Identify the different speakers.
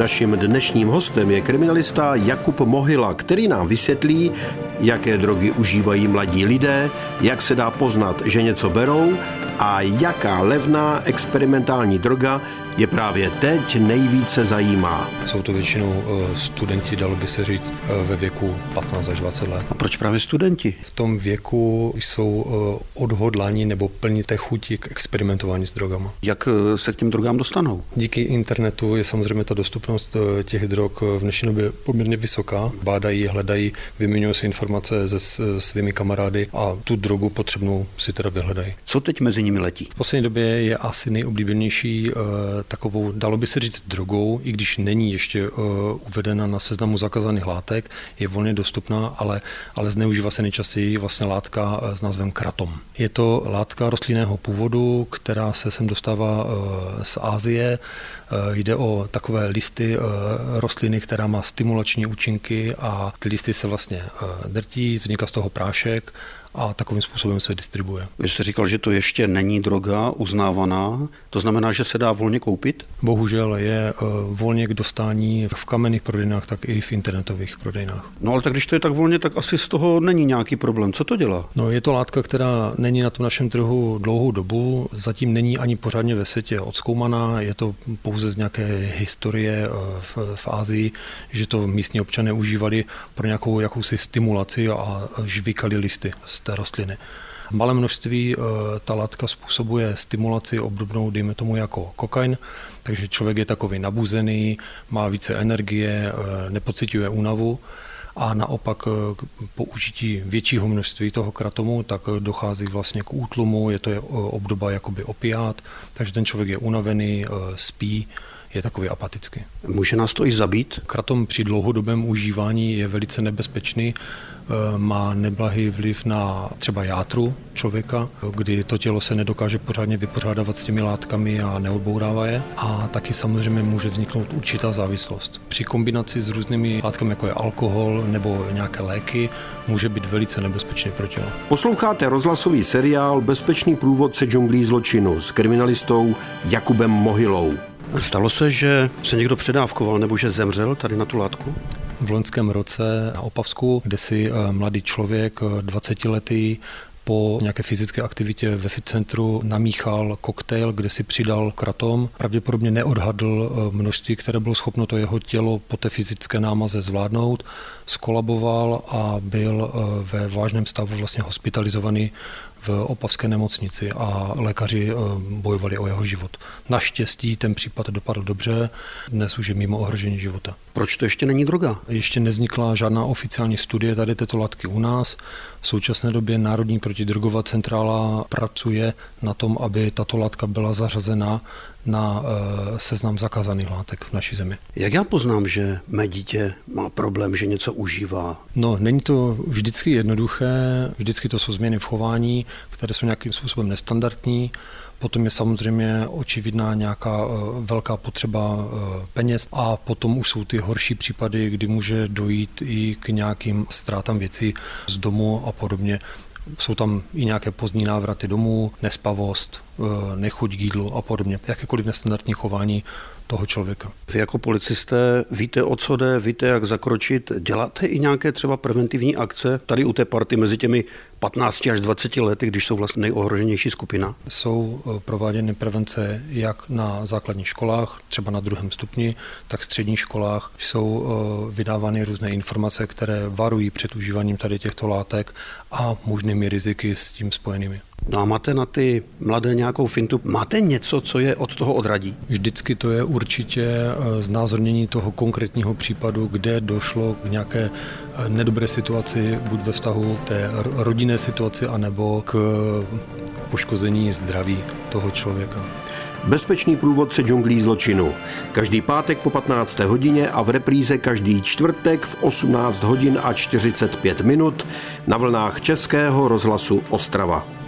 Speaker 1: Naším dnešním hostem je kriminalista Jakub Mohyla, který nám vysvětlí, jaké drogy užívají mladí lidé, jak se dá poznat, že něco berou a jaká levná experimentální droga je právě teď nejvíce zajímá.
Speaker 2: Jsou to většinou eh, studenti, dalo by se říct, eh, ve věku 15 až 20 let.
Speaker 1: A proč právě studenti?
Speaker 2: V tom věku jsou eh, odhodlání nebo plní té chuti k experimentování s drogama.
Speaker 1: Jak se k těm drogám dostanou?
Speaker 2: Díky internetu je samozřejmě ta dostupnost těch drog v dnešní době poměrně vysoká. Bádají, hledají, vyměňují si informace se svými kamarády a tu drogu potřebnou si teda vyhledají.
Speaker 1: Co teď mezi nimi letí?
Speaker 2: V poslední době je asi nejoblíbenější takovou, dalo by se říct, drogou, i když není ještě uh, uvedena na seznamu zakázaných látek, je volně dostupná, ale, ale zneužívá se nejčastěji vlastně látka uh, s názvem kratom. Je to látka rostlinného původu, která se sem dostává z Ázie. Jde o takové listy rostliny, která má stimulační účinky a ty listy se vlastně drtí, vzniká z toho prášek a takovým způsobem se distribuje.
Speaker 1: Vy jste říkal, že to ještě není droga uznávaná, to znamená, že se dá volně koupit?
Speaker 2: Bohužel je uh, volně k dostání v kamenných prodejnách, tak i v internetových prodejnách.
Speaker 1: No ale tak když to je tak volně, tak asi z toho není nějaký problém. Co to dělá?
Speaker 2: No je to látka, která není na tom našem trhu dlouhou dobu, zatím není ani pořádně ve světě odskoumaná, je to pouze z nějaké historie uh, v, v Ázii, že to místní občané užívali pro nějakou jakousi stimulaci a žvíkali listy z té rostliny. V malém množství eh, ta látka způsobuje stimulaci obdobnou, dejme tomu, jako kokain, takže člověk je takový nabuzený, má více energie, eh, nepocituje únavu a naopak eh, po užití většího množství toho kratomu, tak dochází vlastně k útlumu, je to obdoba jakoby opiát, takže ten člověk je unavený, spí, je takový apatický.
Speaker 1: Může nás to i zabít?
Speaker 2: Kratom při dlouhodobém užívání je velice nebezpečný, e, má neblahý vliv na třeba játru člověka, kdy to tělo se nedokáže pořádně vypořádávat s těmi látkami a neodbourává je. A taky samozřejmě může vzniknout určitá závislost. Při kombinaci s různými látkami, jako je alkohol nebo nějaké léky, může být velice nebezpečný pro tělo.
Speaker 1: Posloucháte rozhlasový seriál Bezpečný průvodce džunglí zločinu s kriminalistou Jakubem Mohylou. Stalo se, že se někdo předávkoval nebo že zemřel tady na tu látku?
Speaker 2: V loňském roce na Opavsku, kde si eh, mladý člověk, 20-letý, eh, po nějaké fyzické aktivitě ve fit centru namíchal koktejl, kde si přidal kratom. Pravděpodobně neodhadl eh, množství, které bylo schopno to jeho tělo po té fyzické námaze zvládnout. Skolaboval a byl ve vážném stavu vlastně hospitalizovaný v opavské nemocnici a lékaři eh, bojovali o jeho život. Naštěstí ten případ dopadl dobře, dnes už je mimo ohrožení života.
Speaker 1: Proč to ještě není droga?
Speaker 2: Ještě neznikla žádná oficiální studie tady této látky u nás. V současné době Národní protidrogová centrála pracuje na tom, aby tato látka byla zařazena na eh, seznam zakázaných látek v naší zemi.
Speaker 1: Jak já poznám, že mé dítě má problém, že něco užívá?
Speaker 2: No, není to vždycky jednoduché, vždycky to jsou změny v chování, které jsou nějakým způsobem nestandardní. Potom je samozřejmě očividná nějaká eh, velká potřeba eh, peněz a potom už jsou ty horší případy, kdy může dojít i k nějakým ztrátám věcí z domu a podobně. Jsou tam i nějaké pozdní návraty domů, nespavost, eh, nechuť k jídlu a podobně. Jakékoliv nestandardní chování toho člověka.
Speaker 1: Vy jako policisté víte, o co jde, víte, jak zakročit. Děláte i nějaké třeba preventivní akce tady u té party mezi těmi 15 až 20 lety, když jsou vlastně nejohroženější skupina?
Speaker 2: Jsou eh, prováděny prevence jak na základních školách, třeba na druhém stupni, tak v středních školách. Jsou eh, vydávány různé informace, které varují před užíváním tady těchto látek a možnými riziky s tím spojenými.
Speaker 1: No a máte na ty mladé nějakou fintu? Máte něco, co je od toho odradí?
Speaker 2: Vždycky to je určitě eh, znázornění toho konkrétního případu, kde došlo k nějaké eh, nedobré situaci, buď ve vztahu k té rodinné situaci, anebo k poškození zdraví toho člověka.
Speaker 1: Bezpečný průvodce džunglí zločinu. Každý pátek po 15. hodině a v repríze každý čtvrtek v 18 hodin a 45 minut na vlnách Českého rozhlasu Ostrava.